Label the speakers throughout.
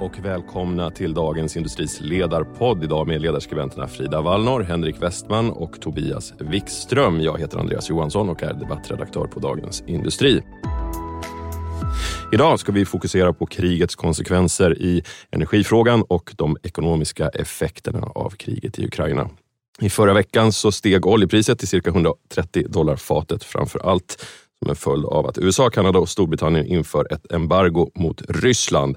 Speaker 1: och välkomna till Dagens Industris ledarpodd. Idag med ledarskribenterna Frida Wallnor, Henrik Westman och Tobias Wikström. Jag heter Andreas Johansson och är debattredaktör på Dagens Industri. Idag ska vi fokusera på krigets konsekvenser i energifrågan och de ekonomiska effekterna av kriget i Ukraina. I förra veckan så steg oljepriset till cirka 130 dollar fatet, framför allt som en följd av att USA, Kanada och Storbritannien inför ett embargo mot Ryssland.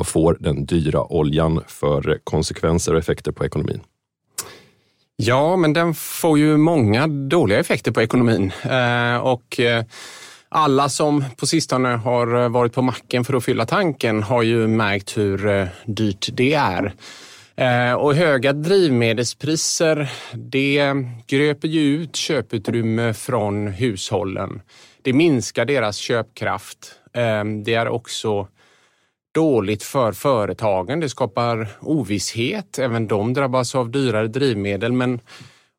Speaker 1: Vad får den dyra oljan för konsekvenser och effekter på ekonomin?
Speaker 2: Ja, men den får ju många dåliga effekter på ekonomin. Eh, och eh, alla som på sistone har eh, varit på macken för att fylla tanken har ju märkt hur dyrt det är. Och höga drivmedelspriser, det gröper ju ut köputrymme från hushållen. Det minskar deras köpkraft. Det är också dåligt för företagen. Det skapar ovisshet. Även de drabbas av dyrare drivmedel. Men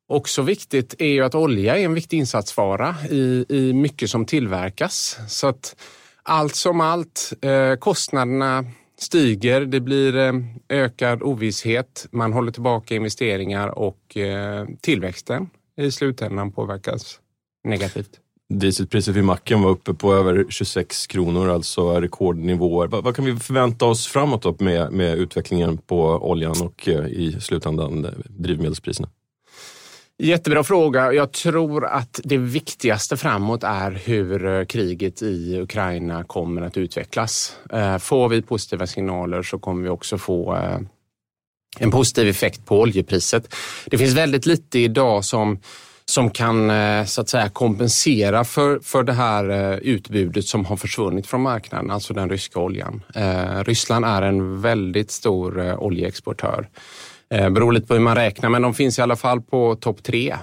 Speaker 2: också viktigt är ju att olja är en viktig insatsvara i, i mycket som tillverkas. Så att allt som allt, eh, kostnaderna stiger, det blir eh, ökad ovisshet, man håller tillbaka investeringar och eh, tillväxten i slutändan påverkas negativt.
Speaker 1: Dieselpriset vid macken var uppe på över 26 kronor, alltså rekordnivåer. Vad, vad kan vi förvänta oss framåt med, med utvecklingen på oljan och eh, i slutändan eh, drivmedelspriserna?
Speaker 2: Jättebra fråga. Jag tror att det viktigaste framåt är hur eh, kriget i Ukraina kommer att utvecklas. Får vi positiva signaler så kommer vi också få en positiv effekt på oljepriset. Det finns väldigt lite idag som som kan eh, så att säga kompensera för, för det här eh, utbudet som har försvunnit från marknaden, alltså den ryska oljan. Eh, Ryssland är en väldigt stor oljeexportör. Eh, beror lite på hur man räknar, men de finns i alla fall på topp tre.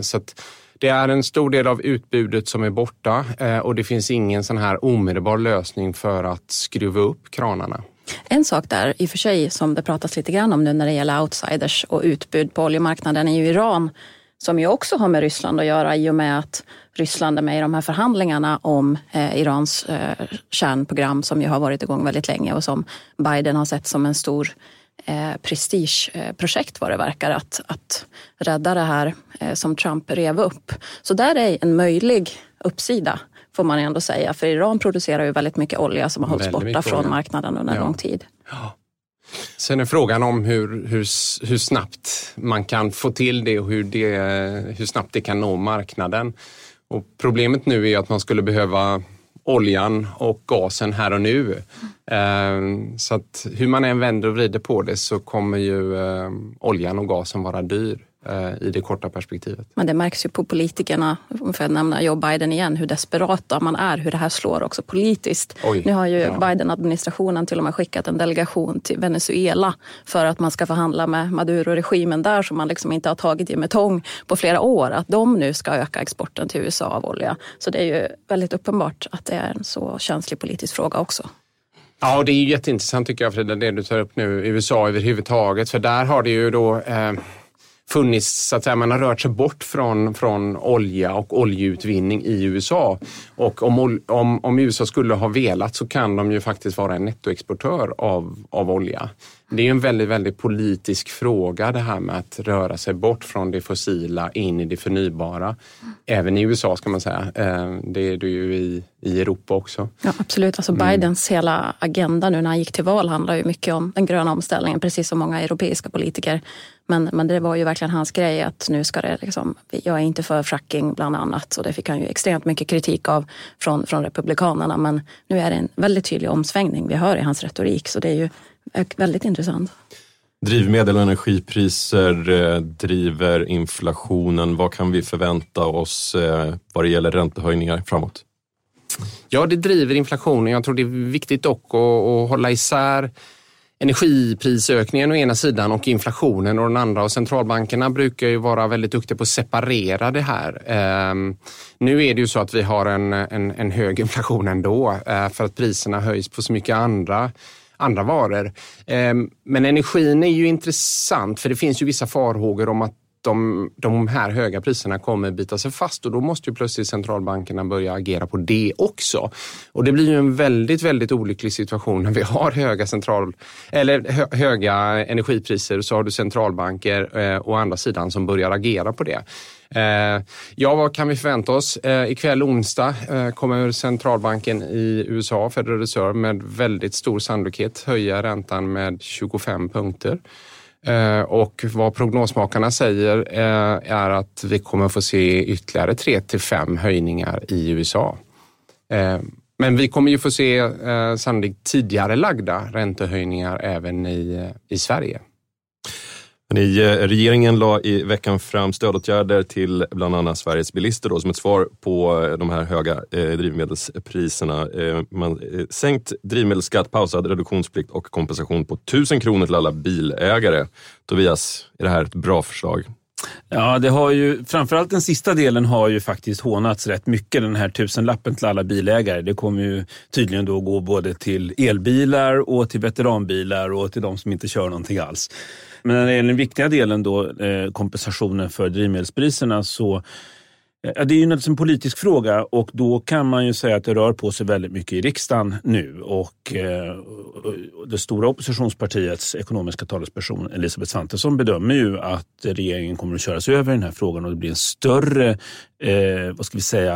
Speaker 2: Så det är en stor del av utbudet som är borta och det finns ingen sån här omedelbar lösning för att skruva upp kranarna.
Speaker 3: En sak där, i och för sig, som det pratas lite grann om nu när det gäller outsiders och utbud på oljemarknaden är ju Iran som ju också har med Ryssland att göra i och med att Ryssland är med i de här förhandlingarna om eh, Irans eh, kärnprogram som ju har varit igång väldigt länge och som Biden har sett som en stor eh, prestigeprojekt vad det verkar att, att rädda det här eh, som Trump rev upp. Så där är en möjlig uppsida får man ändå säga. För Iran producerar ju väldigt mycket olja som har hållits borta från marknaden under ja. lång tid. Ja.
Speaker 2: Sen är frågan om hur, hur, hur snabbt man kan få till det och hur, det, hur snabbt det kan nå marknaden. Och problemet nu är att man skulle behöva oljan och gasen här och nu. Ehm, så att hur man än vänder och vrider på det så kommer ju ehm, oljan och gasen vara dyr. Eh, i det korta perspektivet.
Speaker 3: Men det märks ju på politikerna, för att nämna Joe Biden igen, hur desperata man är, hur det här slår också politiskt. Oj, nu har ju ja. Biden-administrationen till och med skickat en delegation till Venezuela för att man ska förhandla med Maduro-regimen där som man liksom inte har tagit i med tång på flera år. Att de nu ska öka exporten till USA av olja. Så det är ju väldigt uppenbart att det är en så känslig politisk fråga också.
Speaker 2: Ja, det är ju jätteintressant tycker jag Frida, det du tar upp nu, USA överhuvudtaget. För där har det ju då eh, funnits, så att säga, man har rört sig bort från, från olja och oljeutvinning i USA. Och om, om, om USA skulle ha velat så kan de ju faktiskt vara en nettoexportör av, av olja. Det är en väldigt, väldigt politisk fråga det här med att röra sig bort från det fossila in i det förnybara. Även i USA ska man säga. Eh, det är det ju i, i Europa också.
Speaker 3: Ja, absolut. Alltså mm. Bidens mm. hela agenda nu när han gick till val handlar ju mycket om den gröna omställningen, precis som många europeiska politiker. Men, men det var ju verkligen hans grej att nu ska det liksom, jag är inte för fracking bland annat och det fick han ju extremt mycket kritik av från, från Republikanerna. Men nu är det en väldigt tydlig omsvängning vi hör i hans retorik så det är ju väldigt intressant.
Speaker 1: Drivmedel och energipriser eh, driver inflationen. Vad kan vi förvänta oss eh, vad det gäller räntehöjningar framåt?
Speaker 2: Ja, det driver inflationen. Jag tror det är viktigt dock att, att hålla isär energiprisökningen å ena sidan och inflationen å den andra. Och centralbankerna brukar ju vara väldigt duktiga på att separera det här. Um, nu är det ju så att vi har en, en, en hög inflation ändå uh, för att priserna höjs på så mycket andra andra varor. Ehm, men energin är ju intressant för det finns ju vissa farhågor om att de, de här höga priserna kommer bita sig fast och då måste ju plötsligt centralbankerna börja agera på det också. Och det blir ju en väldigt, väldigt olycklig situation när vi har höga, central, eller hö, höga energipriser så har du centralbanker eh, å andra sidan som börjar agera på det. Eh, ja, vad kan vi förvänta oss? Eh, ikväll onsdag eh, kommer centralbanken i USA, Federal Reserve, med väldigt stor sannolikhet höja räntan med 25 punkter. Eh, och vad prognosmakarna säger eh, är att vi kommer få se ytterligare 3 till 5 höjningar i USA. Eh, men vi kommer ju få se sannolikt tidigare lagda räntehöjningar även i, i Sverige.
Speaker 1: Ni, eh, regeringen la i veckan fram stödåtgärder till bland annat Sveriges bilister då, som ett svar på eh, de här höga eh, drivmedelspriserna. Eh, man, eh, sänkt drivmedelsskatt, pausad reduktionsplikt och kompensation på 1000 kronor till alla bilägare. Tobias, är det här ett bra förslag?
Speaker 4: Ja, det har ju, framförallt den sista delen har ju faktiskt hånats rätt mycket, den här tusenlappen till alla bilägare. Det kommer ju tydligen då gå både till elbilar och till veteranbilar och till de som inte kör någonting alls. Men när det gäller den viktiga delen då, eh, kompensationen för drivmedelspriserna, så Ja, det är ju naturligtvis en politisk fråga och då kan man ju säga att det rör på sig väldigt mycket i riksdagen nu. Och eh, det stora oppositionspartiets ekonomiska talesperson Elisabeth Svantesson bedömer ju att regeringen kommer att köras över i den här frågan och det blir en större, eh, vad ska vi säga,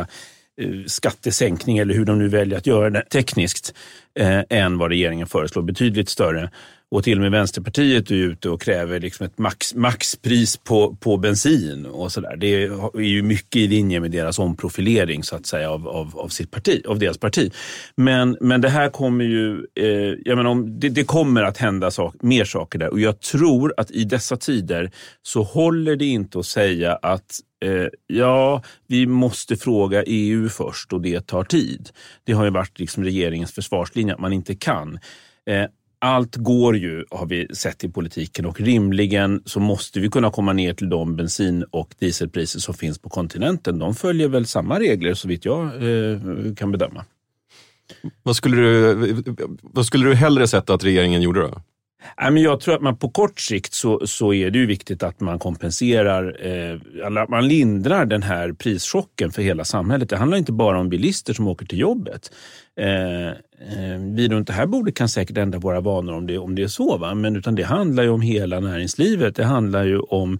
Speaker 4: eh, skattesänkning eller hur de nu väljer att göra det tekniskt eh, än vad regeringen föreslår. Betydligt större. Och till och med Vänsterpartiet är ute och kräver liksom ett max, maxpris på, på bensin och sådär. Det är ju mycket i linje med deras omprofilering så att säga av, av, av sitt parti, av deras parti. Men, men det här kommer ju, eh, jag menar, om, det, det kommer att hända sak, mer saker där och jag tror att i dessa tider så håller det inte att säga att eh, ja, vi måste fråga EU först och det tar tid. Det har ju varit liksom regeringens försvarslinje att man inte kan. Eh, allt går ju, har vi sett i politiken och rimligen så måste vi kunna komma ner till de bensin och dieselpriser som finns på kontinenten. De följer väl samma regler så vitt jag eh, kan bedöma.
Speaker 1: Vad skulle, du, vad skulle du hellre sett att regeringen gjorde då?
Speaker 4: Jag tror att man på kort sikt så, så är det ju viktigt att man kompenserar, eh, man lindrar den här prischocken för hela samhället. Det handlar inte bara om bilister som åker till jobbet. Eh, eh, vi runt det här bordet kan säkert ändra våra vanor om det, om det är så, va? men utan det handlar ju om hela näringslivet. Det handlar ju om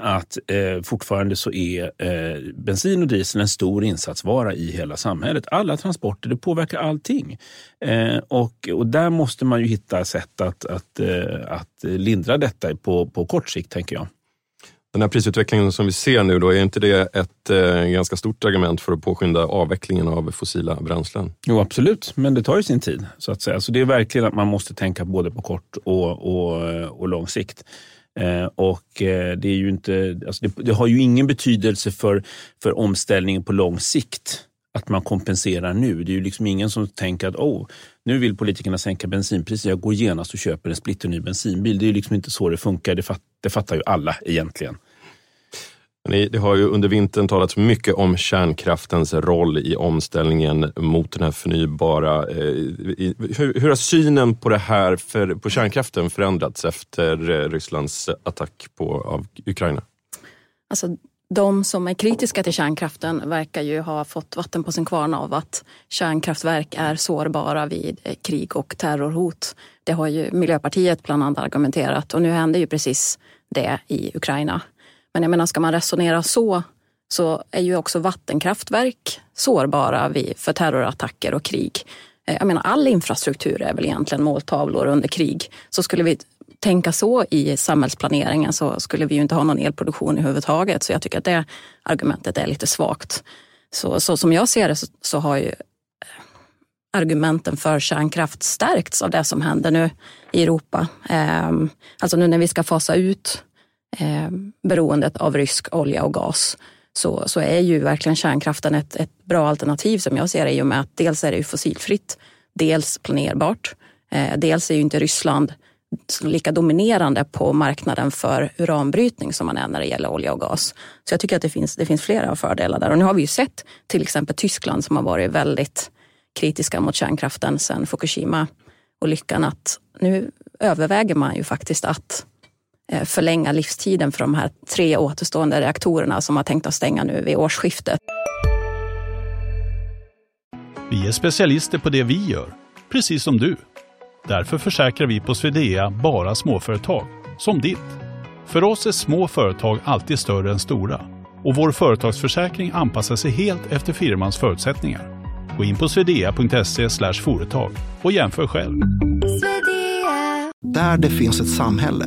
Speaker 4: att eh, fortfarande så är eh, bensin och diesel en stor insatsvara i hela samhället. Alla transporter, det påverkar allting. Eh, och, och där måste man ju hitta sätt att, att, eh, att lindra detta på, på kort sikt, tänker jag.
Speaker 1: Den här prisutvecklingen som vi ser nu, då, är inte det ett eh, ganska stort argument för att påskynda avvecklingen av fossila bränslen?
Speaker 4: Jo, absolut, men det tar ju sin tid. så att säga. Så det är verkligen att man måste tänka både på kort och, och, och lång sikt. Eh, och eh, det, är ju inte, alltså det, det, har ju ingen betydelse för, för omställningen på lång sikt att man kompenserar nu. Det är ju liksom ingen som tänker att oh, nu vill politikerna sänka bensinpriset. Jag går genast och köper en splitterny bensinbil. Det är ju liksom inte så det funkar. Det, fatt, det fattar ju alla egentligen.
Speaker 1: Det har ju under vintern talats mycket om kärnkraftens roll i omställningen mot den här förnybara. Eh, hur har synen på det här, för, på kärnkraften förändrats efter eh, Rysslands attack på, av Ukraina?
Speaker 3: Alltså, de som är kritiska till kärnkraften verkar ju ha fått vatten på sin kvarn av att kärnkraftverk är sårbara vid eh, krig och terrorhot. Det har ju Miljöpartiet bland annat argumenterat och nu händer ju precis det i Ukraina. Men jag menar, ska man resonera så, så är ju också vattenkraftverk sårbara för terrorattacker och krig. Eh, jag menar, all infrastruktur är väl egentligen måltavlor under krig. Så skulle vi tänka så i samhällsplaneringen så skulle vi ju inte ha någon elproduktion överhuvudtaget. Så jag tycker att det argumentet är lite svagt. Så, så som jag ser det så, så har ju eh, argumenten för kärnkraft stärkts av det som händer nu i Europa. Ehm, alltså nu när vi ska fasa ut eh, beroendet av rysk olja och gas så, så är ju verkligen kärnkraften ett, ett bra alternativ som jag ser det i och med att dels är det fossilfritt, dels planerbart. Eh, dels är ju inte Ryssland lika dominerande på marknaden för uranbrytning som man är när det gäller olja och gas. Så jag tycker att det finns, det finns flera fördelar där. Och nu har vi ju sett till exempel Tyskland som har varit väldigt kritiska mot kärnkraften sedan Fukushima och lyckan att nu överväger man ju faktiskt att förlänga livstiden för de här tre återstående reaktorerna som har tänkt att stänga nu vid årsskiftet.
Speaker 5: Vi är specialister på det vi gör, precis som du. Därför försäkrar vi på Swedea bara småföretag, som ditt. För oss är små företag alltid större än stora och vår företagsförsäkring anpassar sig helt efter firmans förutsättningar. Gå in på swedea.se företag och jämför själv.
Speaker 6: Där det finns ett samhälle,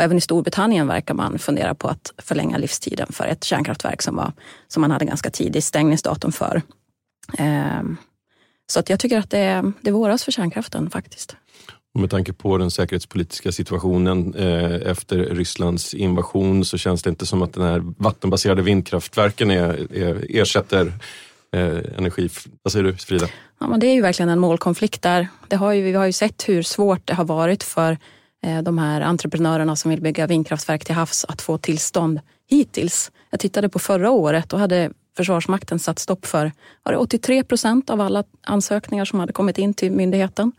Speaker 3: Och även i Storbritannien verkar man fundera på att förlänga livstiden för ett kärnkraftverk som, var, som man hade ganska tidig stängningsdatum för. Ehm, så att jag tycker att det, det våras för kärnkraften faktiskt.
Speaker 1: Med tanke på den säkerhetspolitiska situationen eh, efter Rysslands invasion så känns det inte som att den här vattenbaserade vindkraftverken är, är, ersätter eh, energi. Vad säger du Frida?
Speaker 3: Ja, men det är ju verkligen en målkonflikt där. Det har ju, vi har ju sett hur svårt det har varit för Eh, de här entreprenörerna som vill bygga vindkraftverk till havs att få tillstånd hittills. Jag tittade på förra året, då hade Försvarsmakten satt stopp för var det 83 procent av alla ansökningar som hade kommit in till myndigheten.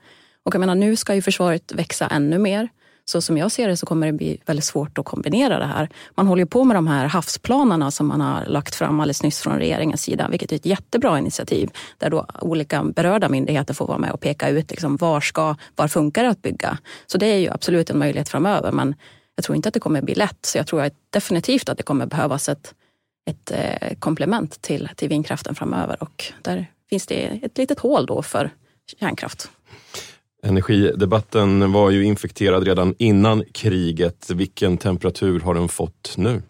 Speaker 3: Och jag menar, nu ska ju försvaret växa ännu mer. Så som jag ser det så kommer det bli väldigt svårt att kombinera det här. Man håller på med de här havsplanerna som man har lagt fram alldeles nyss från regeringens sida, vilket är ett jättebra initiativ. Där då olika berörda myndigheter får vara med och peka ut liksom var, ska, var funkar det att bygga. Så det är ju absolut en möjlighet framöver. Men jag tror inte att det kommer bli lätt. Så jag tror definitivt att det kommer behövas ett, ett eh, komplement till, till vindkraften framöver. Och där finns det ett litet hål då för kärnkraft.
Speaker 1: Energidebatten var ju infekterad redan innan kriget. Vilken temperatur har den fått nu?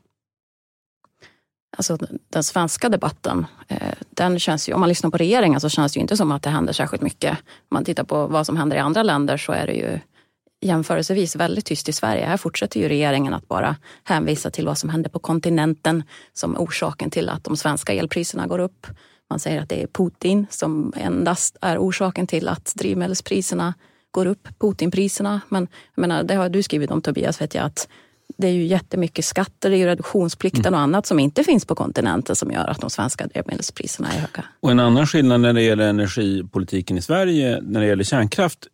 Speaker 3: Alltså den svenska debatten, eh, den känns ju, om man lyssnar på regeringen så känns det ju inte som att det händer särskilt mycket. Om man tittar på vad som händer i andra länder så är det ju jämförelsevis väldigt tyst i Sverige. Här fortsätter ju regeringen att bara hänvisa till vad som händer på kontinenten som orsaken till att de svenska elpriserna går upp. Man säger att det är Putin som endast är orsaken till att drivmedelspriserna går upp, Putinpriserna. Men jag menar, det har du skrivit om Tobias, vet jag, att det är ju jättemycket skatter, det är ju reduktionsplikten mm. och annat som inte finns på kontinenten som gör att de svenska drivmedelspriserna är höga.
Speaker 4: Och en annan skillnad när det gäller energipolitiken i Sverige när det gäller kärnkraft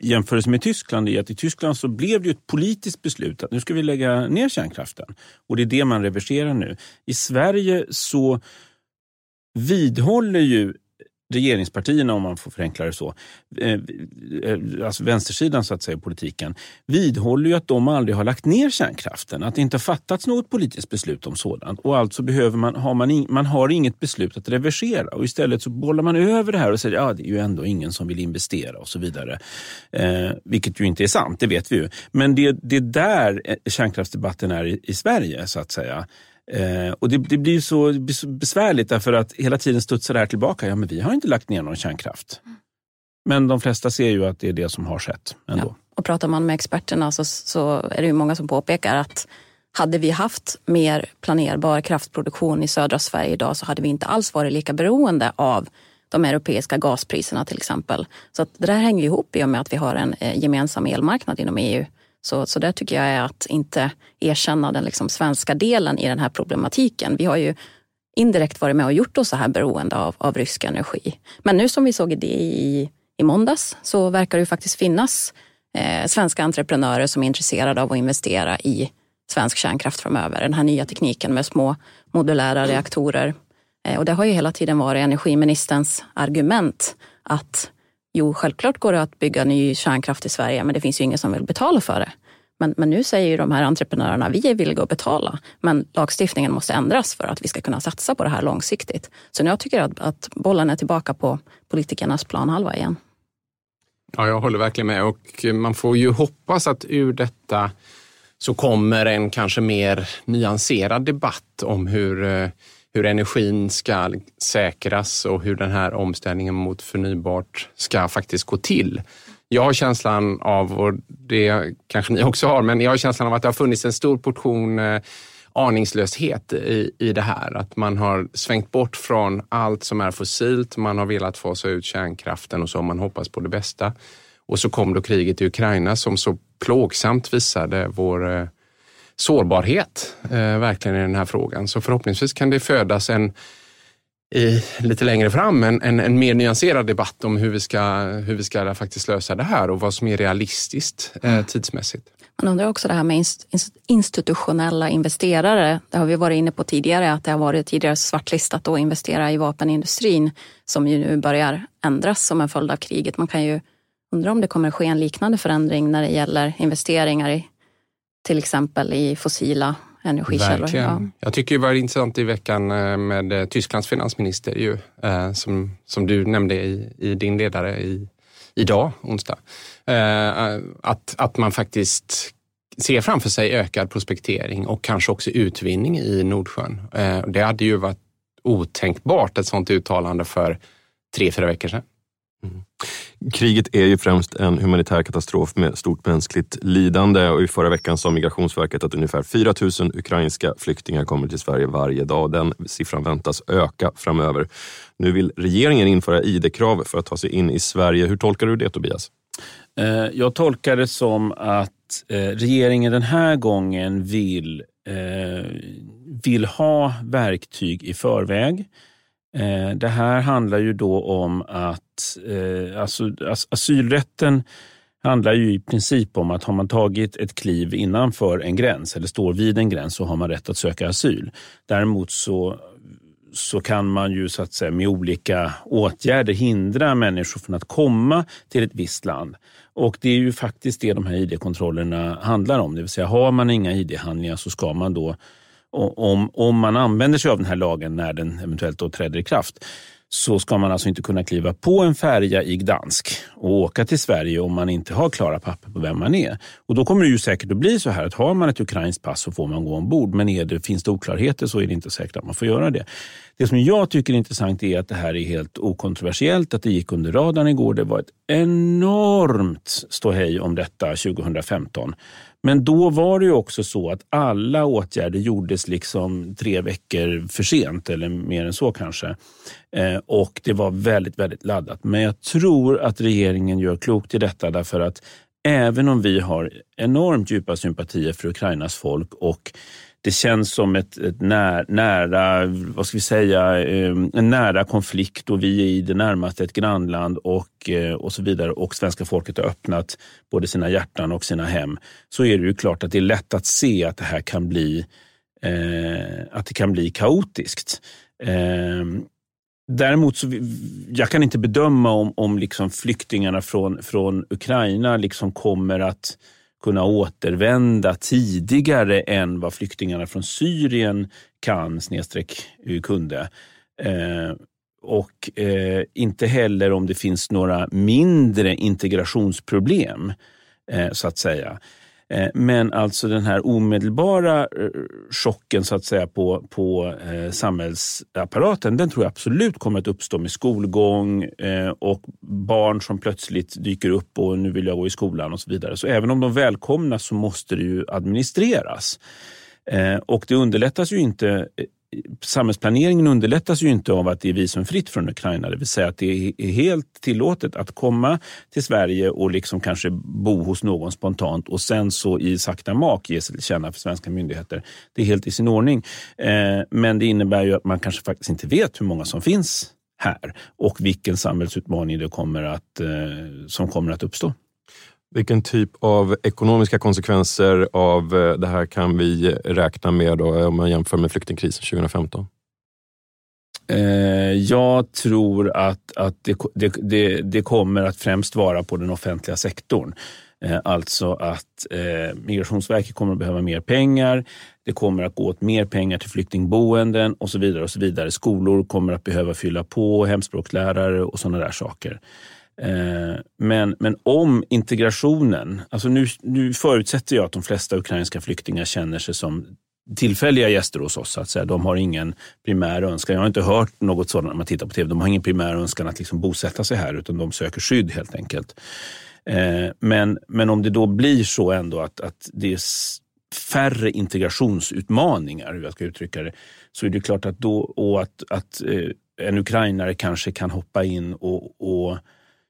Speaker 4: jämfört med Tyskland är att i Tyskland så blev det ett politiskt beslut att nu ska vi lägga ner kärnkraften. Och det är det man reverserar nu. I Sverige så vidhåller ju regeringspartierna, om man får förenkla det så, eh, eh, alltså vänstersidan så att säga, politiken, vidhåller ju att de aldrig har lagt ner kärnkraften. Att det inte har fattats något politiskt beslut om sådant. Och alltså behöver man, har man, in, man har inget beslut att reversera. Och istället så bollar man över det här och säger att ja, det är ju ändå ingen som vill investera och så vidare. Eh, vilket ju inte är sant, det vet vi ju. Men det, det är där eh, kärnkraftsdebatten är i, i Sverige, så att säga. Eh, och det, det, blir så, besvärligt därför att hela tiden studsar det här tillbaka. Ja, men vi har inte lagt ner någon kärnkraft. Men de flesta ser ju att det är det som har skett ändå. Ja.
Speaker 3: Och pratar man med experterna så, så är det ju många som påpekar att hade vi haft mer planerbar kraftproduktion i södra Sverige idag så hade vi inte alls varit lika beroende av de europeiska gaspriserna till exempel. Så att det där hänger ihop i och med att vi har en eh, gemensam elmarknad inom EU. Så, så det tycker jag är att inte erkänna den liksom svenska delen i den här problematiken. Vi har ju indirekt varit med och gjort oss så här beroende av, av rysk energi. Men nu som vi såg det i, i måndags så verkar det ju faktiskt finnas eh, svenska entreprenörer som är intresserade av att investera i svensk kärnkraft framöver. Den här nya tekniken med små modulära reaktorer. Eh, och det har ju hela tiden varit energiministerns argument att Jo, självklart går det att bygga ny kärnkraft i Sverige, men det finns ju ingen som vill betala för det. Men, men nu säger ju de här entreprenörerna, vi är villiga att betala, men lagstiftningen måste ändras för att vi ska kunna satsa på det här långsiktigt. Så jag tycker att, att bollen är tillbaka på politikernas planhalva igen.
Speaker 2: Ja, jag håller verkligen med och man får ju hoppas att ur detta så kommer en kanske mer nyanserad debatt om hur eh, hur energin ska säkras och hur den här omställningen mot förnybart ska faktiskt gå till. jag har känslan av, och det kanske ni också har, men jag har känslan av att det har funnits en stor portion eh, aningslöshet i, i det här. Att man har svängt bort från allt som är fossilt. Man har velat fasa ut kärnkraften och så har man hoppats på det bästa. Och så kom då kriget i Ukraina som så plågsamt visade vår eh, sårbarhet eh, verkligen i den här frågan. Så förhoppningsvis kan det födas en i, lite längre fram en, en, en, mer nyanserad debatt om hur vi, ska, hur vi ska faktiskt lösa det här och vad som är realistiskt eh, mm. tidsmässigt.
Speaker 3: Man undrar också det här med institutionella investerare. Det har vi varit inne på tidigare, att det har varit tidigare svartlistat att investera i vapenindustrin som ju nu börjar ändras som en följd av kriget. Man kan ju undra om det kommer att ske en liknande förändring när det gäller investeringar i till exempel i fossila energikällor. Verkligen. Ja.
Speaker 2: Jag tycker det var intressant i veckan eh, med eh, Tysklands finansminister ju, eh, som, som du nämnde i, i din ledare i, idag, onsdag. Att, att man faktiskt ser framför sig ökad prospektering och kanske också utvinning i Nordsjön. Det hade ju varit otänkbart ett sådant uttalande för tre, fyra veckor sedan.
Speaker 1: Mm. Kriget är ju främst en humanitär katastrof med stort mänskligt lidande och i förra veckan sa Migrationsverket att ungefär 4 000 ukrainska flyktingar kommer till Sverige varje dag. Den siffran väntas öka framöver. Nu vill regeringen införa ID-krav för att ta sig in i Sverige. Hur tolkar du det Tobias?
Speaker 4: Eh, jag tolkar det som att eh, regeringen den här gången vill, eh, vill ha verktyg i förväg det här handlar ju då om att eh, alltså, asylrätten handlar ju i princip om att har man tagit ett kliv innanför en gräns eller står vid en gräns så har man rätt att söka asyl. Däremot så, så kan man ju så att säga med olika åtgärder hindra människor från att komma till ett visst land. Och det är ju faktiskt det de här id-kontrollerna handlar om. Det vill säga har man inga id-handlingar så ska man då om, om man använder sig av den här lagen när den eventuellt då träder i kraft så ska man alltså inte kunna kliva på en färja i Gdansk och åka till Sverige om man inte har klara papper på vem man är. Och Då kommer det ju säkert att bli så här att har man ett ukrainskt pass så får man gå ombord. Men är det, finns det oklarheter så är det inte säkert att man får göra det. Det som jag tycker är intressant är att det här är helt okontroversiellt, att det gick under radarn igår. Det var ett enormt ståhej om detta 2015. Men då var det ju också så att alla åtgärder gjordes liksom tre veckor för sent, eller mer än så kanske. Eh, och det var väldigt, väldigt laddat. Men jag tror att regeringen gör klokt i detta därför att även om vi har enormt djupa sympatier för Ukrainas folk och det känns som ett, ett när, nära, vad ska vi säga, ehm, en nära konflikt och vi är i det närmaste ett grannland och, eh, och så vidare och svenska folket har öppnat både sina hjärtan och sina hem. Så är det ju klart att det är lätt att se att det här kan bli, eh, att det kan bli kaotiskt. Eh, Däremot så jag kan inte bedöma om, om liksom flyktingarna från, från Ukraina liksom kommer att kunna återvända tidigare än vad flyktingarna från Syrien kan snedstreck eh, kunde. Eh, och eh, inte heller om det finns några mindre integrationsproblem, eh, så att säga. Eh, men alltså den här omedelbara eh, chocken så att säga på, på eh, samhällsapparaten, den tror jag absolut kommer att uppstå med skolgång och barn som plötsligt dyker upp och nu vill jag gå i skolan och så vidare. Så även om de välkomnas så måste det ju administreras. Och det underlättas ju inte samhällsplaneringen underlättas ju inte av att det är visumfritt från Ukraina. Det vill säga att det är helt tillåtet att komma till Sverige och liksom kanske bo hos någon spontant och sen så i sakta mak ge sig till känna för svenska myndigheter. Det är helt i sin ordning. Eh, men det innebär ju att man kanske faktiskt inte vet hur många som finns här och vilken samhällsutmaning det kommer att, eh, som kommer att uppstå.
Speaker 1: Vilken typ av ekonomiska konsekvenser av eh, det här kan vi räkna med då, eh, om man jämför med flyktingkrisen 2015?
Speaker 4: Eh, jag tror att, att det, det, det, det, kommer att främst vara på den offentliga sektorn. Alltså att Migrationsverket kommer att behöva mer pengar. Det kommer att gå åt mer pengar till flyktingboenden och så vidare. och så vidare. Skolor kommer att behöva fylla på, hemspråkslärare och sådana där saker. Eh, men, men om integrationen, alltså nu, nu förutsätter jag att de flesta ukrainska flyktingar känner sig som tillfälliga gäster hos oss. Så att säga. De har ingen primär önskan. Jag har inte hört något sådant när man tittar på tv. De har ingen primär önskan att liksom bosätta sig här utan de söker skydd helt enkelt. Eh, men, men om det då blir så ändå att, att det är färre integrationsutmaningar, hur jag ska uttrycka det, så är det klart att då, och att, att eh, en ukrainare kanske kan hoppa in och, och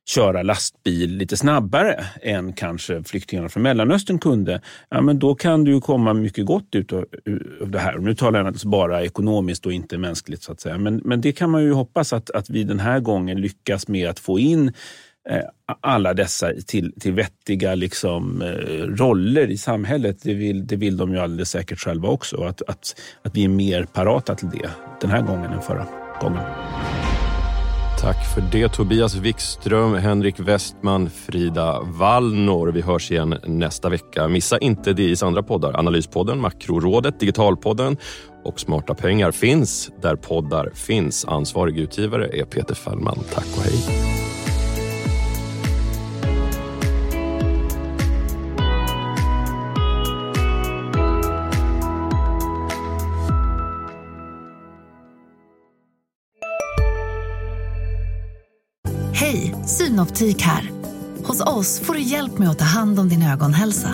Speaker 4: köra lastbil lite snabbare än kanske flyktingarna från Mellanöstern kunde, ja, men då kan det ju komma mycket gott ut av, det här. nu talar jag alltså bara ekonomiskt och inte mänskligt, så att säga. Men, men det kan man ju hoppas att, att vi den här gången lyckas med att få in eh, alla dessa till, till vettiga liksom, eh, roller i samhället. Det vill, det vill de ju alldeles säkert själva också. Att, att, att vi är mer parata till det den här gången än förra gången.
Speaker 1: Tack för det Tobias Wikström, Henrik Westman, Frida Wallnor. Vi hörs igen nästa vecka. Missa inte DIs andra poddar. Analyspodden, Makrorådet, Digitalpodden och Smarta pengar finns där poddar finns. Ansvarig utgivare är Peter Fallman. Tack och.
Speaker 7: Hej, Synoptik här. Hos oss får du hjälp med att ta hand om din ögonhälsa.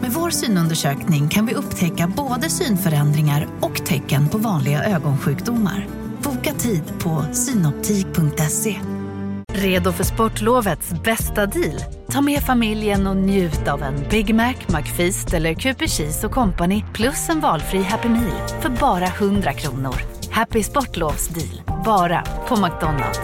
Speaker 7: Med vår synundersökning kan vi upptäcka både synförändringar och tecken på vanliga ögonsjukdomar. Boka tid på synoptik.se. Redo för sportlovets bästa deal? Ta med familjen och njut av en Big Mac, McFeast eller Cooper Cheese och Company plus en valfri Happy Meal för bara 100 kronor. Happy Sportlovs deal, bara på McDonalds.